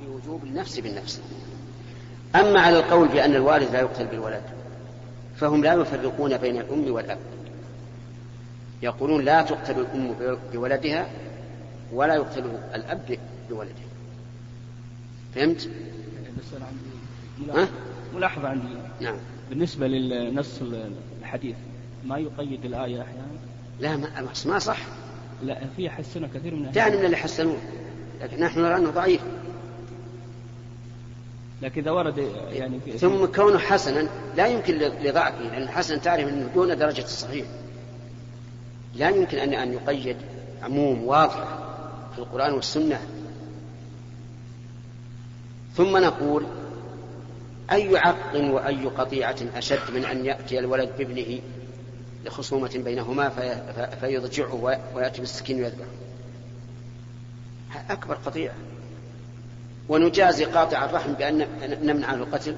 في وجوب النفس بالنفس. أما على القول بأن الوالد لا يقتل بالولد فهم لا يفرقون بين الأم والأب. يقولون لا تقتل الأم بولدها ولا يقتل الأب بولده. فهمت؟ ها؟ ملاحظة عندي. نعم. بالنسبة للنص الحديث ما يقيد الآية أحيانا؟ لا ما, ما صح. لا في حسنه كثير من دعني من اللي حسنوه لكن نحن نرى أنه ضعيف. لكن إذا ورد يعني في ثم كونه حسنا لا يمكن لضعفه لأن الحسن تعرف أنه دون درجة الصحيح. لا يمكن أن أن يقيد عموم واضح في القرآن والسنة. ثم نقول أي عق وأي قطيعة أشد من أن يأتي الولد بابنه لخصومة بينهما في فيضجعه ويأتي بالسكين ويذبحه؟ أكبر قطيعة. ونجازي قاطع الرحم بأن نمنع عنه القتل.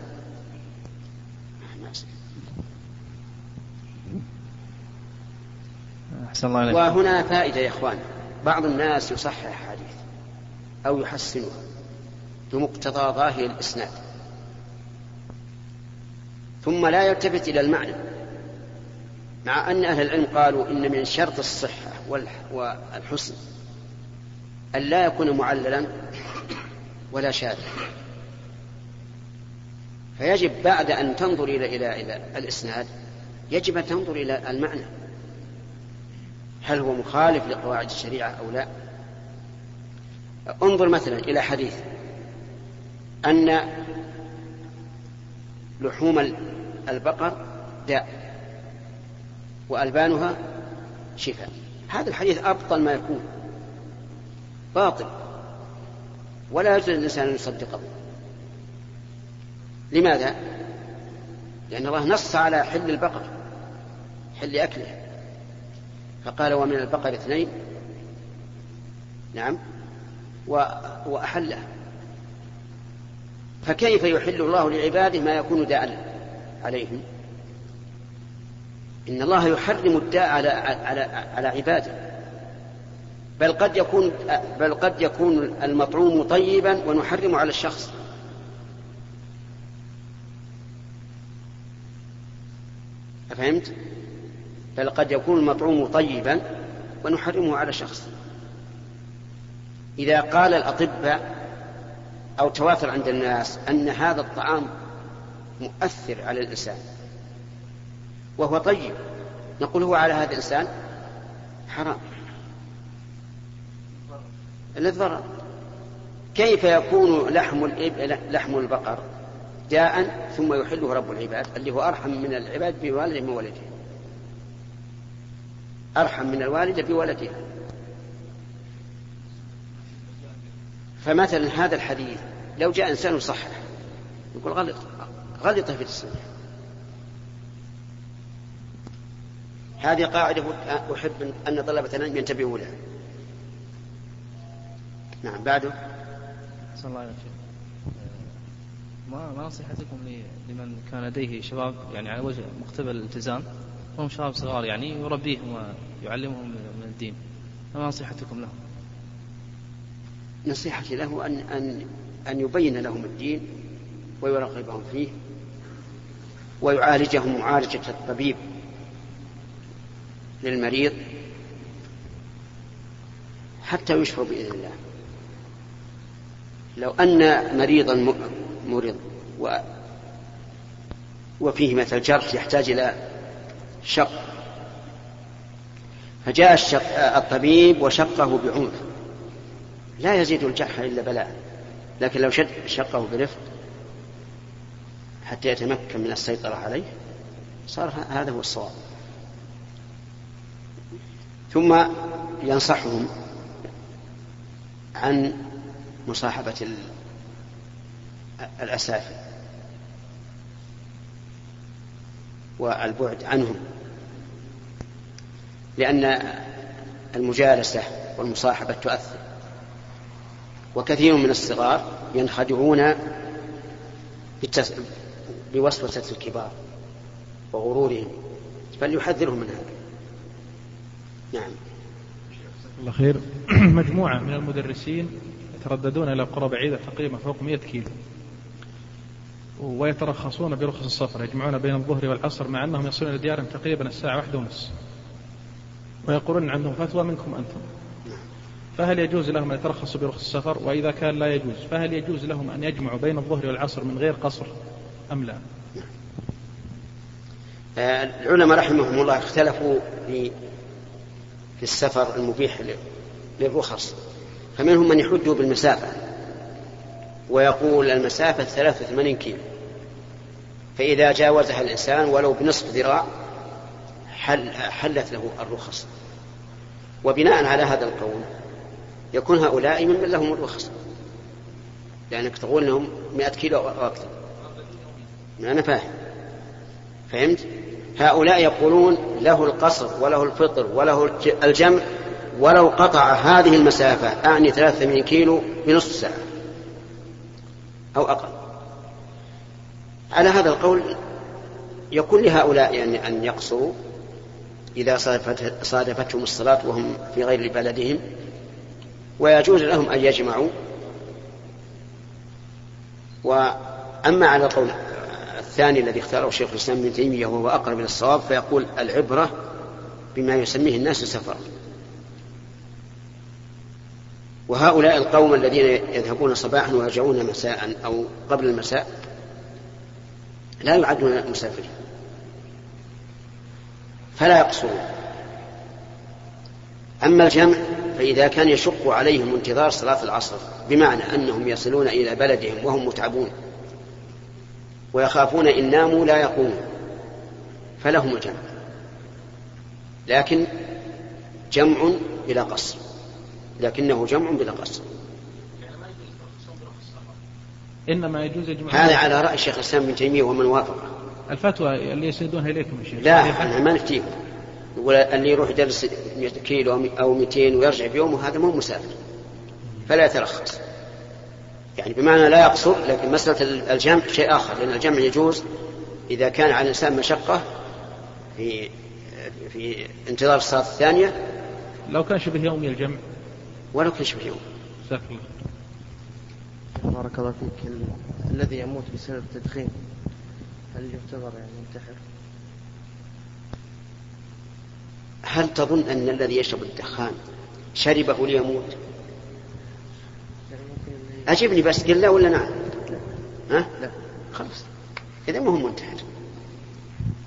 الله وهنا فائدة يا إخوان. بعض الناس يصحح حديث أو يحسنها بمقتضى ظاهر الإسناد. ثم لا يلتفت إلى المعنى. مع أن أهل العلم قالوا إن من شرط الصحة والحسن أن لا يكون معللا ولا شاذا فيجب بعد أن تنظر إلى إلى إلى الإسناد يجب أن تنظر إلى المعنى. هل هو مخالف لقواعد الشريعة أو لا؟ انظر مثلا إلى حديث أن لحوم البقر داء وألبانها شفاء. هذا الحديث أبطل ما يكون. باطل. ولا يجوز للإنسان أن يصدقه. لماذا؟ لأن الله نص على حل البقر حل أكله. فقال ومن البقر اثنين. نعم. وأحله. فكيف يحل الله لعباده ما يكون داء عليهم؟ إن الله يحرم الداء على على على عباده. بل قد يكون بل قد يكون المطعوم طيبا ونحرم على الشخص. أفهمت؟ بل قد يكون المطعوم طيبا ونحرمه على شخص. إذا قال الأطباء أو تواتر عند الناس أن هذا الطعام مؤثر على الإنسان وهو طيب نقول هو على هذا الإنسان حرام. للضرر كيف يكون لحم لحم البقر داء ثم يحله رب العباد اللي هو أرحم من العباد بوالده من ولده. أرحم من الوالدة بولدها فمثلا هذا الحديث لو جاء إنسان يصحح يقول غلط غلط في التصحيح هذه قاعدة أحب أن طلبة العلم ينتبهوا لها. نعم بعده. صلى الله عليه وسلم. ما ما نصيحتكم لمن كان لديه شباب يعني على وجه مقتبل الالتزام؟ وهم شباب صغار يعني يربيهم ويعلمهم من الدين. ما نصيحتكم لهم؟ نصيحتي له أن أن أن يبين لهم الدين ويرغبهم فيه ويعالجهم معالجة الطبيب للمريض حتى يشفى بإذن الله. لو أن مريضا مرض و وفيه مثل جرح يحتاج إلى شق فجاء الشق الطبيب وشقه بعنف. لا يزيد الجرح إلا بلاء لكن لو شد شقه برفق حتى يتمكن من السيطرة عليه صار هذا هو الصواب. ثم ينصحهم عن مصاحبة الأسافل والبعد عنهم لأن المجالسة والمصاحبة تؤثر وكثير من الصغار ينخدعون بوسوسة الكبار وغرورهم فليحذرهم من هذا. نعم. الله خير. مجموعة من المدرسين يترددون إلى قرى بعيدة تقريبا فوق 100 كيلو. ويترخصون برخص السفر يجمعون بين الظهر والعصر مع أنهم يصلون إلى ديارهم تقريبا الساعة واحدة ونص. ويقولون عندهم فتوى منكم أنتم. فهل يجوز لهم أن يترخصوا برخص السفر؟ وإذا كان لا يجوز فهل يجوز لهم أن يجمعوا بين الظهر والعصر من غير قصر أم لا؟ العلماء رحمهم الله اختلفوا في في السفر المبيح للرخص. فمنهم من يحج بالمسافة ويقول المسافة 83 كيلو. فإذا جاوزها الإنسان ولو بنصف ذراع حل حلت له الرخص. وبناء على هذا القول يكون هؤلاء من لهم الرخص. لأنك تقول لهم 100 كيلو أو أكثر. أنا فاهم. فهمت؟ هؤلاء يقولون له القصر وله الفطر وله الجمع ولو قطع هذه المسافة أعني 83 كيلو بنصف ساعة أو أقل. على هذا القول يكون لهؤلاء يعني أن يقصروا إذا صادفتهم الصلاة وهم في غير بلدهم ويجوز لهم أن يجمعوا. وأما على القول الثاني الذي اختاره شيخ الإسلام ابن تيمية وهو أقرب إلى الصواب فيقول العبرة بما يسميه الناس سفرا وهؤلاء القوم الذين يذهبون صباحا ويرجعون مساء أو قبل المساء لا يعدون مسافرين. فلا يقصرون. أما الجمع فإذا كان يشق عليهم انتظار صلاة العصر بمعنى أنهم يصلون إلى بلدهم وهم متعبون ويخافون إن ناموا لا يقومون فلهم الجمع. لكن جمع بلا قصر. لكنه جمع بلا قصر إنما يجوز يجمع هذا على رأي الشيخ الإسلام بن تيمية ومن وافقه. الفتوى اللي يسندونها إليكم يا شيخ. لا إحنا ما نفتيهم. يقول اللي يروح يدرس 100 كيلو أو 200 ويرجع بيومه هذا مو مسافر. فلا يترخص يعني بمعنى لا يقصر لكن مسألة الجمع شيء آخر لأن الجمع يجوز إذا كان على الإنسان مشقة في في انتظار الصلاة الثانية. لو كان شبه يومي الجمع. ولو كان شبه يومي جزاك الله بارك الله فيك. الذي يموت بسبب التدخين هل يعتبر يعني منتحر؟ هل تظن أن الذي يشرب الدخان شربه ليموت؟ أجبني بس قل لا ولا نعم ها؟ لا. خلاص. إذا ما هو منتحر.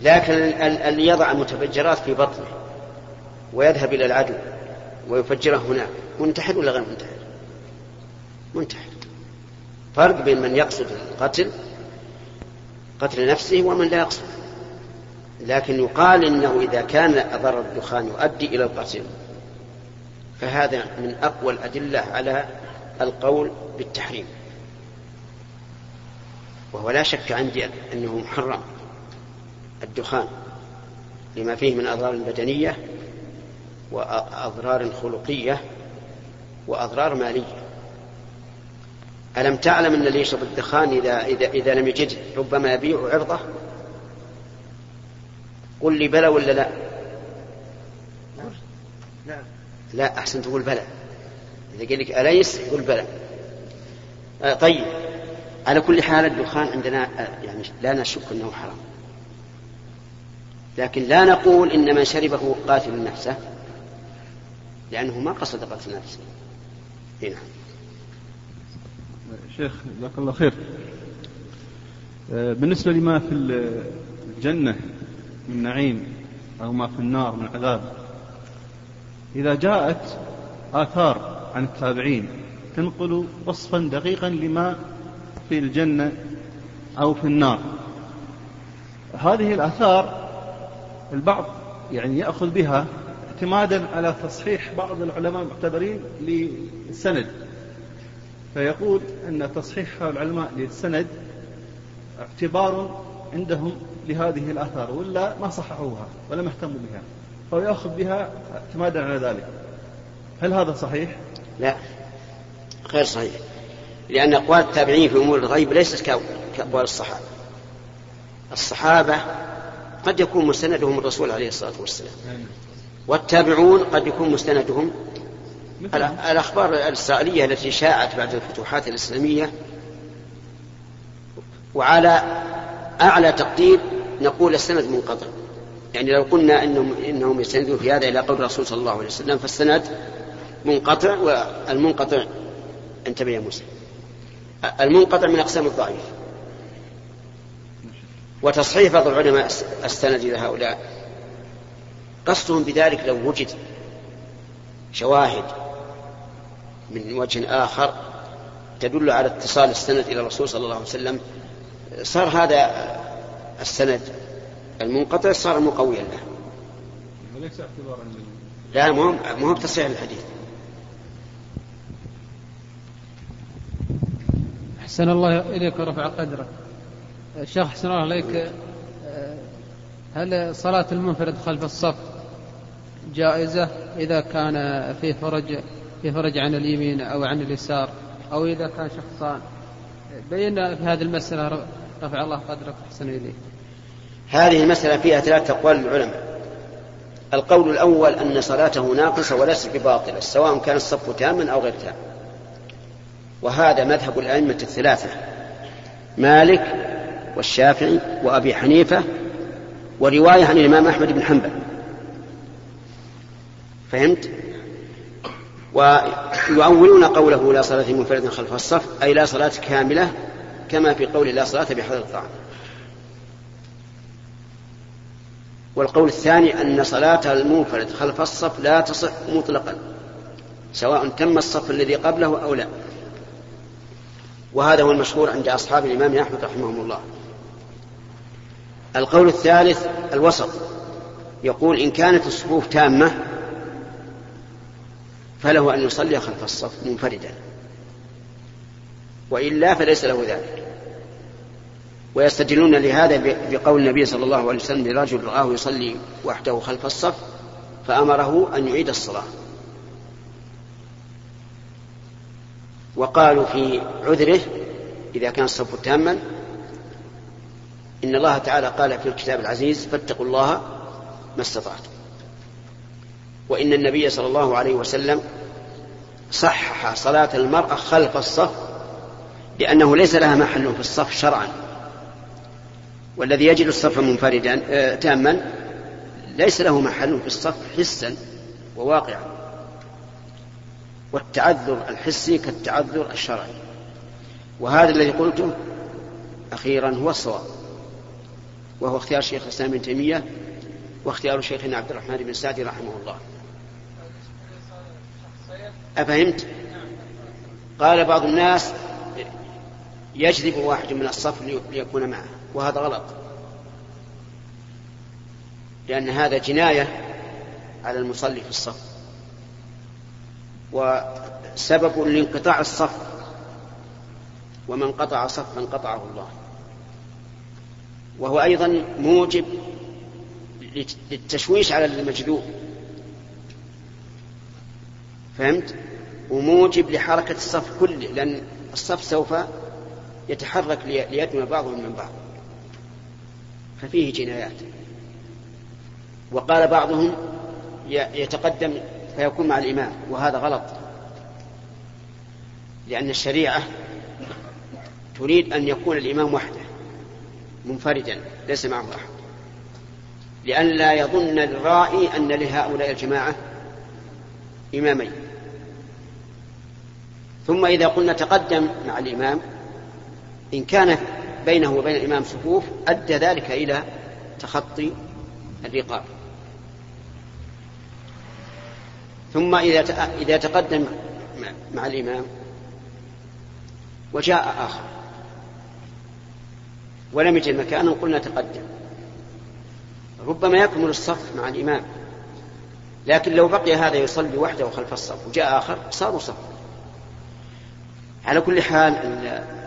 لكن اللي يضع المتفجرات في بطنه ويذهب إلى العدو. ويفجره هناك. منتحر ولا غير منتحر؟ منتحر. فرق بين من يقصد القتل قتل نفسه ومن لا يقصد. لكن يقال إنه إذا كان ضرر الدخان يؤدي إلى القتل. فهذا من أقوى الأدلة على القول بالتحريم. وهو لا شك عندي أنه محرم الدخان لما فيه من أضرار بدنية وأضرار خلقية وأضرار مالية. ألم تعلم أن اللي يشرب الدخان إذا, إذا, إذا لم يجده ربما يبيع عرضه؟ قل لي بلى ولا لا؟ لا لا أحسن تقول بلى. إذا قال لك أليس؟ قل بلى. آه طيب. على كل حال الدخان عندنا آه يعني لا نشك أنه حرام. لكن لا نقول إن من شربه قاتل نفسه. لأنه ما قصد قتل نفسه هنا شيخ جزاك الله خير. آه، بالنسبة لما في الجنة من نعيم أو ما في النار من عذاب إذا جاءت آثار عن التابعين تنقل وصفا دقيقا لما في الجنة أو في النار. هذه الآثار البعض يعني يأخذ بها اعتمادا على تصحيح بعض العلماء المعتبرين للسند. فيقول أن تصحيح العلماء للسند اعتبار عندهم لهذه الآثار ولا ما صححوها ولم يهتموا بها فهو يأخذ بها اعتمادا على ذلك. هل هذا صحيح؟ لا غير صحيح لأن أقوال التابعين في أمور الغيب ليست كأقوال الصحابة. الصحابة قد يكون مستندهم الرسول عليه الصلاة والسلام. والتابعون قد يكون مستندهم. الأخبار الإسرائيلية التي شاعت بعد الفتوحات الإسلامية. وعلى أعلى تقدير نقول السند منقطع. يعني لو قلنا إنهم, إنهم يستندون في هذا إلى قول الرسول صلى الله عليه وسلم فالسند منقطع والمنقطع انتبه يا موسى. المنقطع من أقسام الضعيف. وتصحيح بعض العلماء السند إلى هؤلاء. قصدهم بذلك لو وجد شواهد من وجه آخر تدل على اتصال السند إلى الرسول صلى الله عليه وسلم صار هذا السند المنقطع صار مقويا له. وليس اعتبارا لا مهم مهم تصحيح الحديث. أحسن الله إليك ورفع قدرك. الشيخ أحسن الله عليك. هل صلاة المنفرد خلف الصف جائزة؟ إذا كان في فرج في فرج عن اليمين أو عن اليسار أو إذا كان شخصان. بينا في هذه المسألة رفع الله قدرك أحسن إليك. هذه المسألة فيها ثلاثة أقوال للعلماء القول الأول أن صلاته ناقصة وليست بباطلة سواء كان الصف تاما أو غير تام. وهذا مذهب الأئمة الثلاثة مالك والشافعي وأبي حنيفة ورواية عن الإمام أحمد بن حنبل. فهمت؟ ويؤولون قوله لا صلاة منفرد خلف الصف أي لا صلاة كاملة كما في قول لا صلاة بحضر الطعام. والقول الثاني أن صلاة المنفرد خلف الصف لا تصح مطلقا سواء تم الصف الذي قبله أو لا. وهذا هو المشهور عند أصحاب الإمام أحمد رحمهم الله. القول الثالث الوسط. يقول إن كانت الصفوف تامة فله أن يصلي خلف الصف منفردا. وإلا فليس له ذلك. ويستدلون لهذا بقول النبي صلى الله عليه وسلم لرجل رآه يصلي وحده خلف الصف فأمره أن يعيد الصلاة. وقالوا في عذره إذا كان الصف تاما إن الله تعالى قال في الكتاب العزيز فاتقوا الله ما استطعتم. وإن النبي صلى الله عليه وسلم صحح صلاة المرأة خلف الصف لأنه ليس لها محل في الصف شرعا. والذي يجد الصف منفردا آه تاما ليس له محل في الصف حسا وواقعا. والتعذر الحسي كالتعذر الشرعي. وهذا الذي قلته أخيرا هو الصواب. وهو اختيار شيخ الإسلام ابن تيمية واختيار شيخنا عبد الرحمن بن سعدي رحمه الله. أفهمت؟ قال بعض الناس يجذب واحد من الصف ليكون معه وهذا غلط. لأن هذا جناية على المصلي في الصف. وسبب لانقطاع الصف ومن قطع صفا قطعه الله. وهو أيضا موجب للتشويش على المجذوب. فهمت؟ وموجب لحركة الصف كله لأن الصف سوف يتحرك ليدنو بعضهم من بعض. ففيه جنايات. وقال بعضهم يتقدم فيكون مع الإمام وهذا غلط. لأن الشريعة تريد أن يكون الإمام وحده. منفردا ليس معه أحد. لئلا يظن الرائي أن لهؤلاء الجماعة إمامين. ثم إذا قلنا تقدم مع الإمام إن كان بينه وبين الإمام صفوف أدى ذلك إلى تخطي الرقاب. ثم إذا إذا تقدم مع الإمام وجاء آخر. ولم يجد مكانا قلنا تقدم. ربما يكمل الصف مع الإمام. لكن لو بقي هذا يصلي وحده خلف الصف وجاء آخر صاروا صف. على كل حال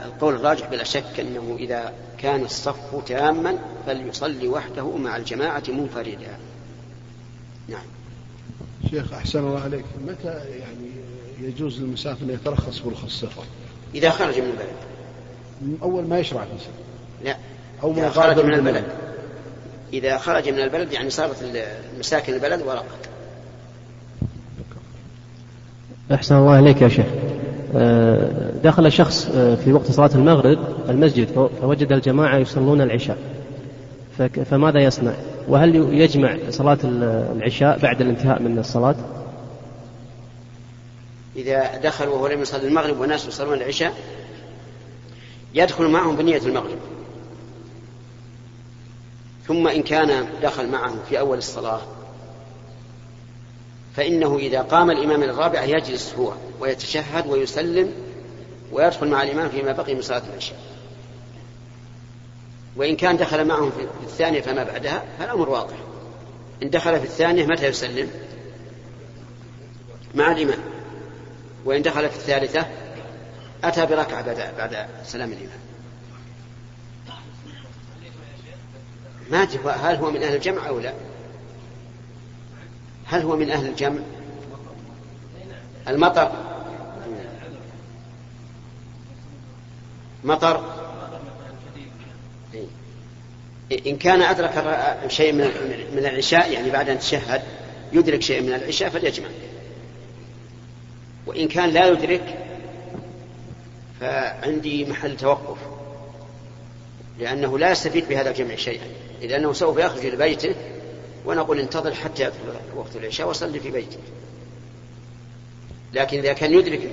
القول الراجح بلا شك أنه إذا كان الصف تاما فليصلي وحده مع الجماعة منفردا. نعم. شيخ أحسن الله عليك. متى يعني يجوز للمسافر أن يترخص برخص السفر إذا خرج من البلد. من أول ما يشرع في السفر لا. أو إذا خرج من البلد. إذا خرج من البلد يعني صارت مساكن البلد ورقة. أحسن الله إليك يا شيخ. آه، دخل شخص آه، في وقت صلاة المغرب المسجد فوجد الجماعة يصلون العشاء. فماذا يصنع؟ وهل يجمع صلاة العشاء بعد الانتهاء من الصلاة؟ إذا دخل وهو لم يصلي المغرب والناس يصلون العشاء يدخل معهم بنية المغرب. ثم إن كان دخل معهم في أول الصلاة فإنه إذا قام الإمام الرابعة يجلس هو ويتشهد ويسلم ويدخل مع الإمام فيما بقي من صلاة العشاء. وإن كان دخل معهم في الثانية فما بعدها فالأمر واضح. إن دخل في الثانية متى يسلم؟ مع الإمام. وإن دخل في الثالثة أتى بركعة بعد سلام الإمام. ما هل هو من أهل الجمع أو لا؟ هل هو من أهل الجمع؟ المطر. مطر. إيه. إن كان أدرك شيء من من العشاء يعني بعد أن تشهد يدرك شيء من العشاء فليجمع. وإن كان لا يدرك فعندي محل توقف لأنه لا يستفيد بهذا الجمع شيئا. لأنه سوف يخرج إلى بيته ونقول انتظر حتى يدخل وقت العشاء وصلي في بيتك لكن إذا كان يدرك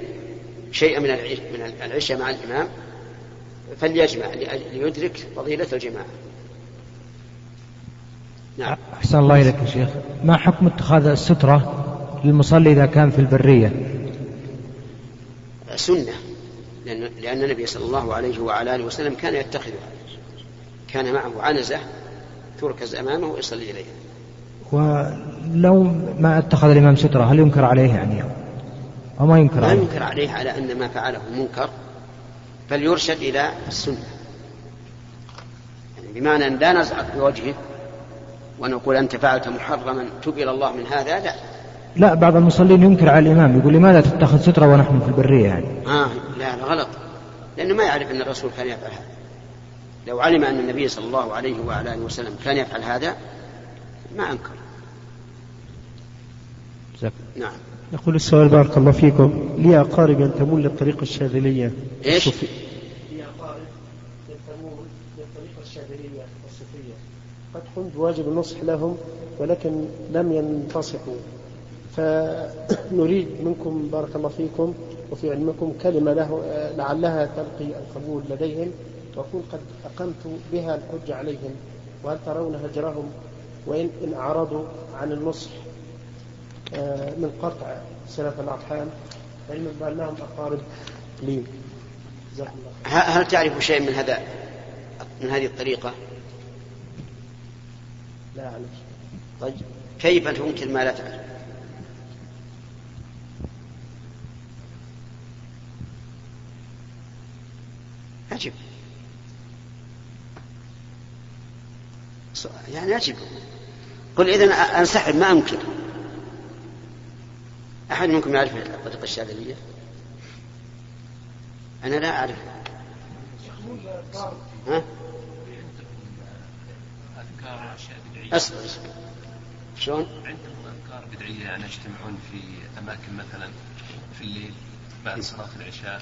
شيئا من من العشاء مع الإمام فليجمع ليدرك فضيلة الجماعة. نعم. أحسن الله إليك يا شيخ. ما حكم اتخاذ السترة للمصلي إذا كان في البرية؟ سنة. لأن, لأن النبي صلى الله عليه وعلى آله وسلم كان يتخذها. كان معه عنزة تركز أمامه ويصلي إليها ولو ما اتخذ الإمام سترة هل ينكر عليه يعني؟ أو ما ينكر عليه؟ ينكر عليه على أن ما فعله منكر فليرشد إلى السنة. يعني بمعنى أن لا نزعق بوجهه ونقول أنت فعلت محرما تب إلى الله من هذا لا. لا بعض المصلين ينكر على الإمام يقول لماذا تتخذ سترة ونحن في البرية يعني؟ آه لا لا غلط. لأنه ما يعرف أن الرسول كان يفعل هذا. لو علم أن النبي صلى الله عليه وعلى آله وسلم كان يفعل هذا ما أنكر. نعم. يقول السؤال بارك الله فيكم. لي أقارب ينتمون للطريقة الشاذلية. إيش؟ لي أقارب ينتمون للطريقة الشاذلية الصوفية. قد قمت بواجب النصح لهم ولكن لم ينتصحوا. فنريد منكم بارك الله فيكم وفي علمكم كلمة له لعلها تلقي القبول لديهم. وأكون قد أقمت بها الحجة عليهم وهل ترون هجرهم وإن إن أعرضوا عن النصح آه، من قطع صلة الأرحام علما بأنهم أقارب لي الله هل تعرف شيء من هذا من هذه الطريقة؟ لا أعلم طيب كيف تنكر ما لا تعرف؟ عجب يعني عجب قل إذا أنسحب ما أنكر أحد منكم يعرف الطريقة الشاذلية؟ أنا لا أعرف. ها؟ أصبر أصبر. شلون؟ عندهم أذكار بدعية يعني يجتمعون في أماكن مثلا في الليل بعد صلاة العشاء.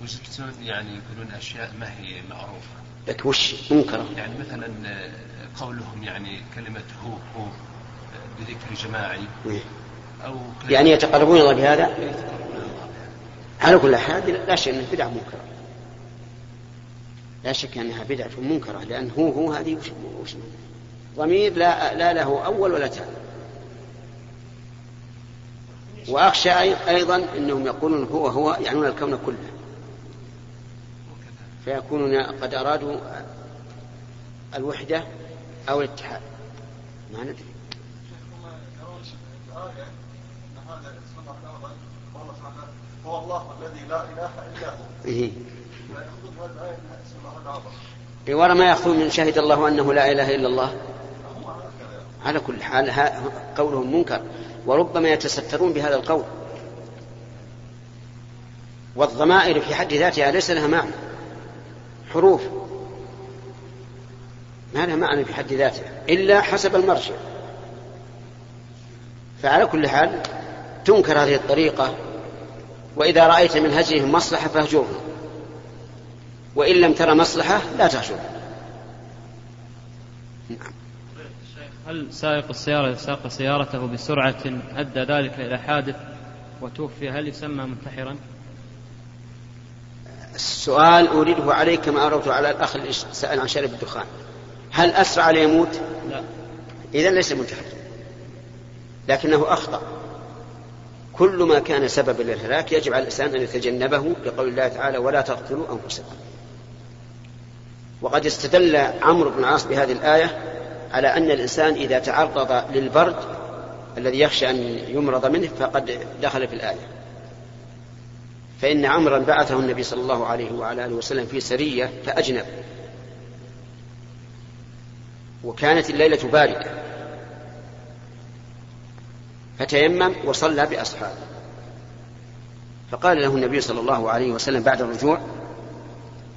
ويجلسون يعني يقولون أشياء ما هي معروفة. لك وش منكرة؟ يعني مثلا آه، قولهم يعني كلمة هو هو آه، بذكر جماعي. أو كلمة يعني يتقربون الله بهذا. على كل حال لا شك أنها بدعة منكرة. لا شك أنها بدعة منكرة لأن هو هو هذه وش, وش؟ ضمير لا لا له أول ولا تالي وأخشى أي- أيضا أنهم يقولون هو هو يعنون الكون كله. فيكونون قد أرادوا الوحدة أو الاتحاد. ما ندري. هو الله الذي لا اله الا هو إيه. ما يأخذون من شهد الله أنه لا إله إلا الله. على كل حال قولهم منكر. وربما يتسترون بهذا القول. والضمائر في حد ذاتها ليس لها معنى. حروف. ما لها معنى في حد ذاتها إلا حسب المرجع. فعلى كل حال تنكر هذه الطريقة وإذا رأيت من هجرهم مصلحة فاهجرهم وإن لم ترى مصلحة لا تهجرهم هل سائق السيارة ساق سيارته بسرعة أدى ذلك إلى حادث وتوفي هل يسمى منتحرا؟ السؤال أريده عليك كما أردت على الأخ اللي سأل عن شرب الدخان. هل أسرع ليموت؟ لا. إذا ليس منتحرا لكنه أخطأ. كل ما كان سببا للهلاك يجب على الإنسان أن يتجنبه لقول الله تعالى ولا تقتلوا أنفسكم. وقد استدل عمرو بن العاص بهذه الآية على أن الإنسان إذا تعرض للبرد الذي يخشى أن يمرض منه فقد دخل في الآية. فإن عمرا بعثه النبي صلى الله عليه وعلى آله وسلم في سرية فأجنب. وكانت الليلة باردة. فتيمم وصلى بأصحابه. فقال له النبي صلى الله عليه وسلم بعد الرجوع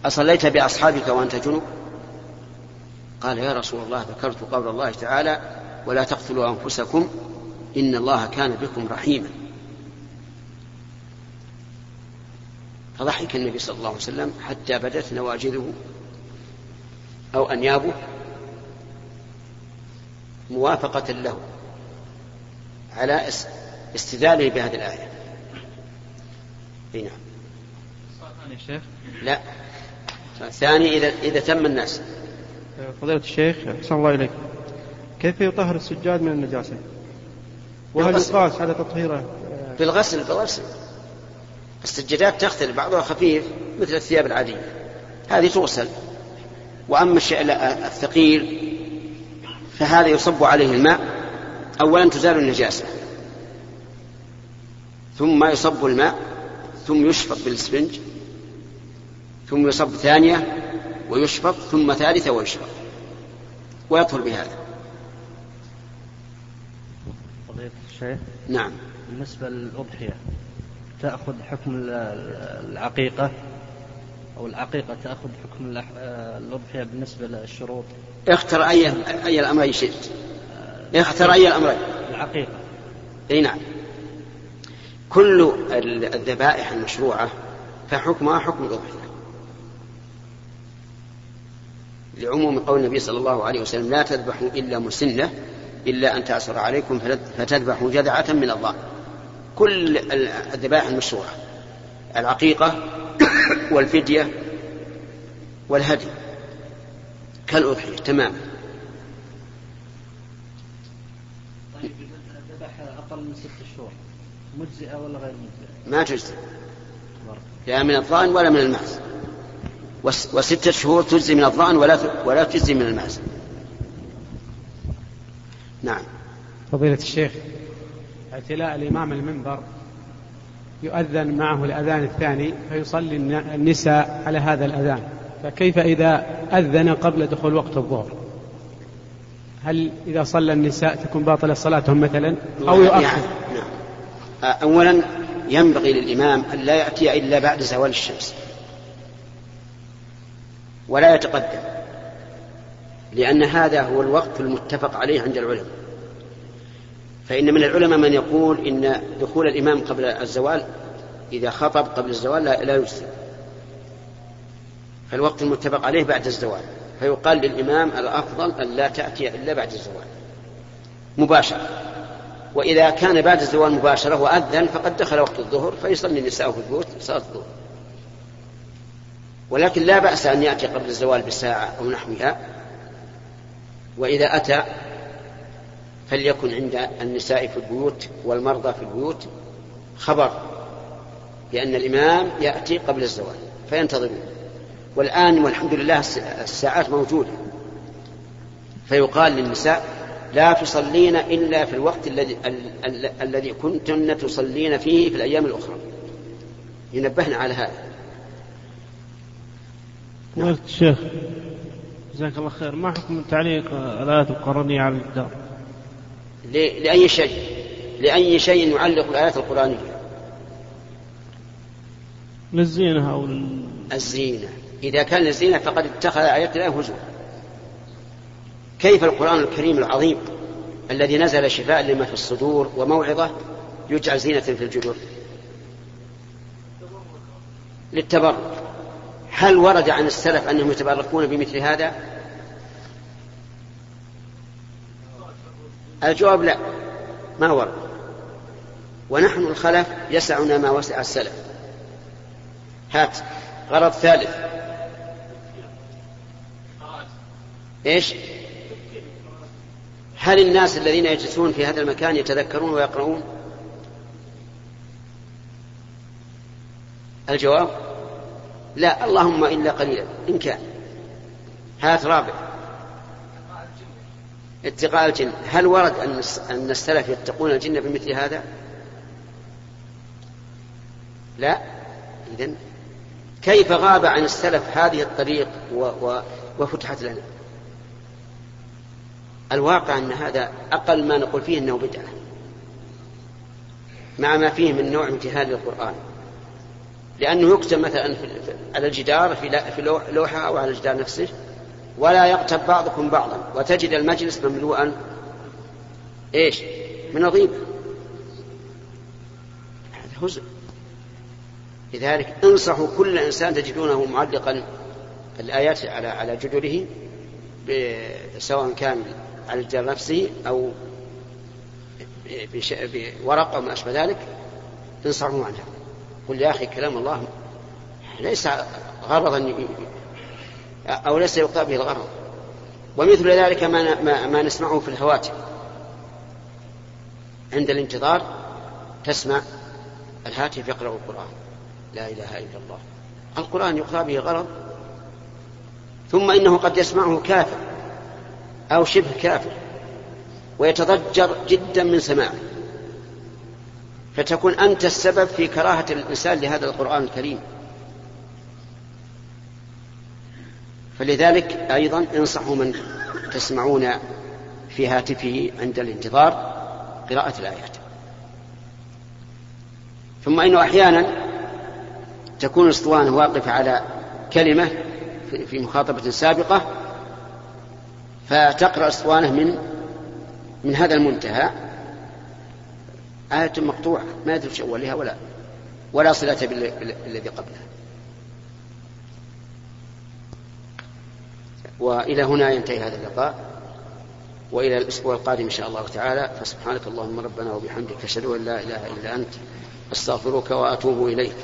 أصليت بأصحابك وأنت جنب؟ قال يا رسول الله ذكرت قول الله تعالى ولا تقتلوا أنفسكم إن الله كان بكم رحيما. فضحك النبي صلى الله عليه وسلم حتى بدت نواجذه أو أنيابه موافقة له على استدلاله بهذه الآية. أي نعم. يا شيخ. لا. الثاني إذا إذا تم الناس. فضيلة الشيخ أحسن الله إليك. كيف يطهر السجاد من النجاسة؟ وهل. يقاس على تطهيره؟ بالغسل بالغسل. السجادات تختلف بعضها خفيف مثل الثياب العادية. هذه تغسل. وأما الشيء الثقيل فهذا يصب عليه الماء أولا تزال النجاسة. ثم يصب الماء ثم يشفط بالإسفنج ثم يصب ثانية ويشفط ثم ثالثة ويشفط. ويطهر بهذا. فضيلة الشيخ نعم. بالنسبة للأضحية تأخذ حكم ال- ال- العقيقة أو العقيقة تأخذ حكم الأضحية بالنسبة للشروط. اختر أي أي الأمرين شئت اختر أي الأمرين العقيقة. أي نعم. كل ال- الذبائح المشروعة فحكمها حكم الأضحية لعموم قول النبي صلى الله عليه وسلم لا تذبحوا إلا مسنة إلا أن تعصر عليكم فتذبحوا جذعة من الضأن. كل ال- الذبائح المشروعة. العقيقة والفدية والهدي. كالأضحية تماما طيب أقل من ست شهور مجزئة ولا غير مجزئة؟ ما تجزي لا من الضأن ولا من المعز وس- وستة شهور تجزي من الضأن ولا ولا تجزي من المعز نعم. فضيلة الشيخ اعتلاء الإمام المنبر يؤذن معه الأذان الثاني فيصلي الن- النساء على هذا الأذان. فكيف إذا أذن قبل دخول وقت الظهر؟ هل إذا صلى النساء تكون باطلة صلاتهم مثلا؟ أو يعني يؤخر؟ نعم. آه، أولا ينبغي للإمام أن لا يأتي إلا بعد زوال الشمس. ولا يتقدم لأن هذا هو الوقت المتفق عليه عند العلماء. فإن من العلماء من يقول إن دخول الإمام قبل الزوال إذا خطب قبل الزوال لا, لا يجزي. فالوقت المتفق عليه بعد الزوال. فيقال للإمام الأفضل أن لا تأتي إلا بعد الزوال. مباشرة. وإذا كان بعد الزوال مباشرة وأذن فقد دخل وقت الظهر فيصلي النساء في البيوت صلاة الظهر. ولكن لا بأس أن يأتي قبل الزوال بساعة أو نحوها. وإذا أتى فليكن عند النساء في البيوت والمرضى في البيوت خبر بأن الإمام يأتي قبل الزوال فينتظرون. والآن والحمد لله الساعات موجودة. فيقال للنساء لا تصلين إلا في الوقت الذي ال- ال- الذي كنتن تصلين فيه في الأيام الأخرى. ينبهن على هذا. فضيلة الشيخ جزاك الله خير. ما حكم تعليق الآيات القرآنية على الجدار؟ لأي شيء لأي شيء يعلق الآيات القرآنية. للزينة أو لل... الزينة. إذا كان للزينة فقد اتخذ آيات الله هزوا. كيف القرآن الكريم العظيم الذي نزل شفاء لما في الصدور وموعظة يجعل زينة في الجدر؟ للتبرك. هل ورد عن السلف أنهم يتبركون بمثل هذا؟ الجواب لا. ما ورد ونحن الخلف يسعنا ما وسع السلف. هات. غرض ثالث. إيش؟ هل الناس الذين يجلسون في هذا المكان يتذكرون ويقرؤون؟ الجواب؟ لا. اللهم إلا قليلا. إن كان. هات رابع. اتقاء الجن هل ورد أن السلف يتقون الجن بمثل هذا؟ لا. إذن كيف غاب عن السلف هذه الطريق و و وفتحت لنا؟ الواقع أن هذا أقل ما نقول فيه أنه بدعة. مع ما فيه من نوع امتهان للقرآن لأنه يكتب مثلا على الجدار في لوحة أو على الجدار نفسه. ولا يغتب بعضكم بعضا. وتجد المجلس مملوءا إيش؟ من الغيبة هذا هزء. لذلك انصحوا كل إنسان تجدونه معلقا الآيات على على جدره سواء كان على الجدار نفسه أو بورق أو ما أشبه ذلك انصحوا عنها. قل يا أخي كلام الله ليس غرضا أو ليس يقطع به الغرض. ومثل ذلك ما, ما, ما نسمعه في الهواتف. عند الانتظار تسمع الهاتف يقرأ القرآن. لا إله إلا الله. القرآن يقرأ به غرض. ثم إنه قد يسمعه كافر أو شبه كافر ويتضجر جدا من سماعه. فتكون أنت السبب في كراهة الإنسان لهذا القرآن الكريم. فلذلك أيضا انصحوا من تسمعون في هاتفه عند الانتظار قراءة الآيات. ثم إنه أحيانا تكون الأسطوانة واقفة على كلمة في مخاطبة سابقة فتقرأ الأسطوانة من من هذا المنتهى. آية مقطوعة ما يدري أولها ولا ولا صلة بالذي قبلها. وإلى هنا ينتهي هذا اللقاء وإلى الأسبوع القادم إن شاء الله تعالى. فسبحانك اللهم ربنا وبحمدك أشهد أن لا إله إلا أنت أستغفرك وأتوب إليك.